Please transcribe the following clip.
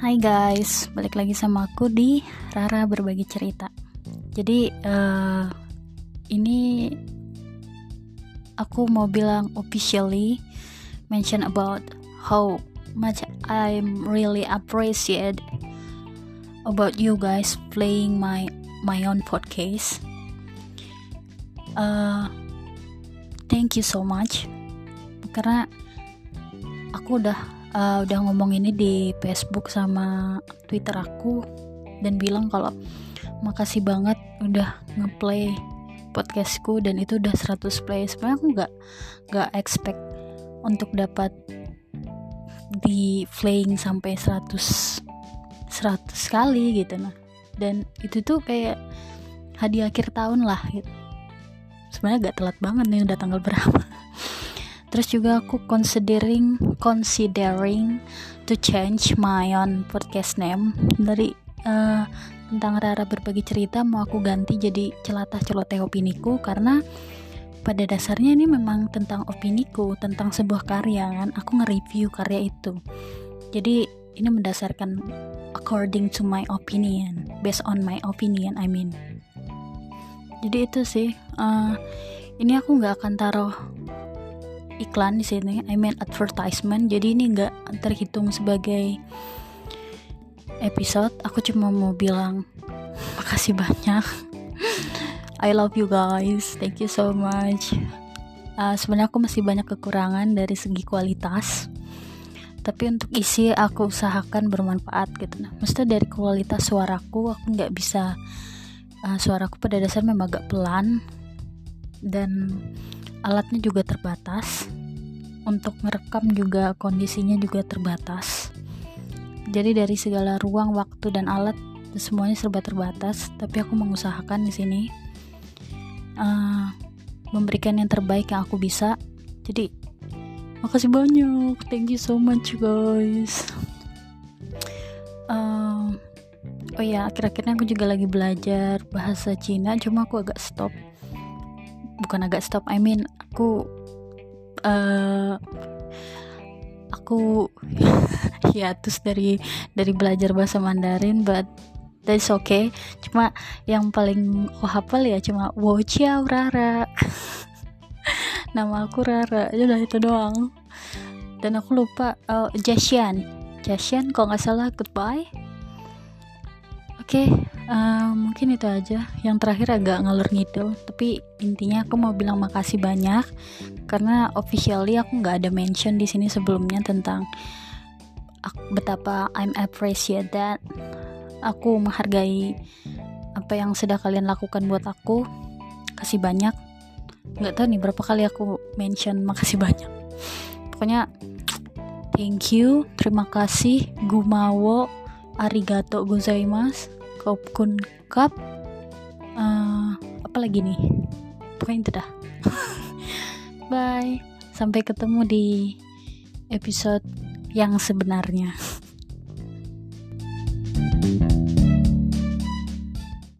Hai guys, balik lagi sama aku di Rara berbagi cerita. Jadi uh, ini aku mau bilang officially mention about how much I'm really appreciate about you guys playing my my own podcast. Uh, thank you so much karena aku udah uh, udah ngomong ini di Facebook sama Twitter aku dan bilang kalau makasih banget udah ngeplay podcastku dan itu udah 100 play. Sebenarnya aku nggak nggak expect untuk dapat di playing sampai 100 100 kali gitu nah. Dan itu tuh kayak hadiah akhir tahun lah gitu. Sebenarnya gak telat banget nih udah tanggal berapa terus juga aku considering considering to change my own podcast name. Dari uh, tentang Rara berbagi cerita mau aku ganti jadi celatah celoteh opiniku. Karena pada dasarnya ini memang tentang opiniku tentang sebuah karya kan. Aku nge-review karya itu. Jadi ini mendasarkan according to my opinion. Based on my opinion I mean. Jadi itu sih uh, ini aku nggak akan taruh iklan di sini. I mean advertisement. Jadi ini nggak terhitung sebagai episode. Aku cuma mau bilang makasih banyak. I love you guys. Thank you so much. Uh, sebenarnya aku masih banyak kekurangan dari segi kualitas. Tapi untuk isi aku usahakan bermanfaat gitu. Nah maksudnya dari kualitas suaraku aku nggak bisa uh, suaraku pada dasarnya memang agak pelan. Dan alatnya juga terbatas. Untuk merekam juga kondisinya juga terbatas. Jadi dari segala ruang waktu dan alat semuanya serba terbatas. Tapi aku mengusahakan di sini uh, memberikan yang terbaik yang aku bisa. Jadi makasih banyak. Thank you so much guys. Uh, oh ya akhir-akhirnya aku juga lagi belajar bahasa Cina. Cuma aku agak stop bukan agak stop I mean aku uh, aku terus dari dari belajar bahasa Mandarin but that's okay. Cuma yang paling aku hafal ya cuma wo ciao rara. Nama aku Rara ya udah itu doang. Dan aku lupa uh, Jasian Jasian kalau nggak salah goodbye oke okay, uh, mungkin itu aja. Yang terakhir agak ngalur ngidul tapi intinya aku mau bilang makasih banyak karena officially aku nggak ada mention di sini sebelumnya tentang betapa I'm appreciate that aku menghargai apa yang sudah kalian lakukan buat aku. Kasih banyak. Nggak tahu nih berapa kali aku mention makasih banyak. Pokoknya thank you. Terima kasih. Gumawo arigato gozaimasu Kopkun Cup. Uh, apa lagi nih? Pokoknya itu dah. Bye. Sampai ketemu di episode yang sebenarnya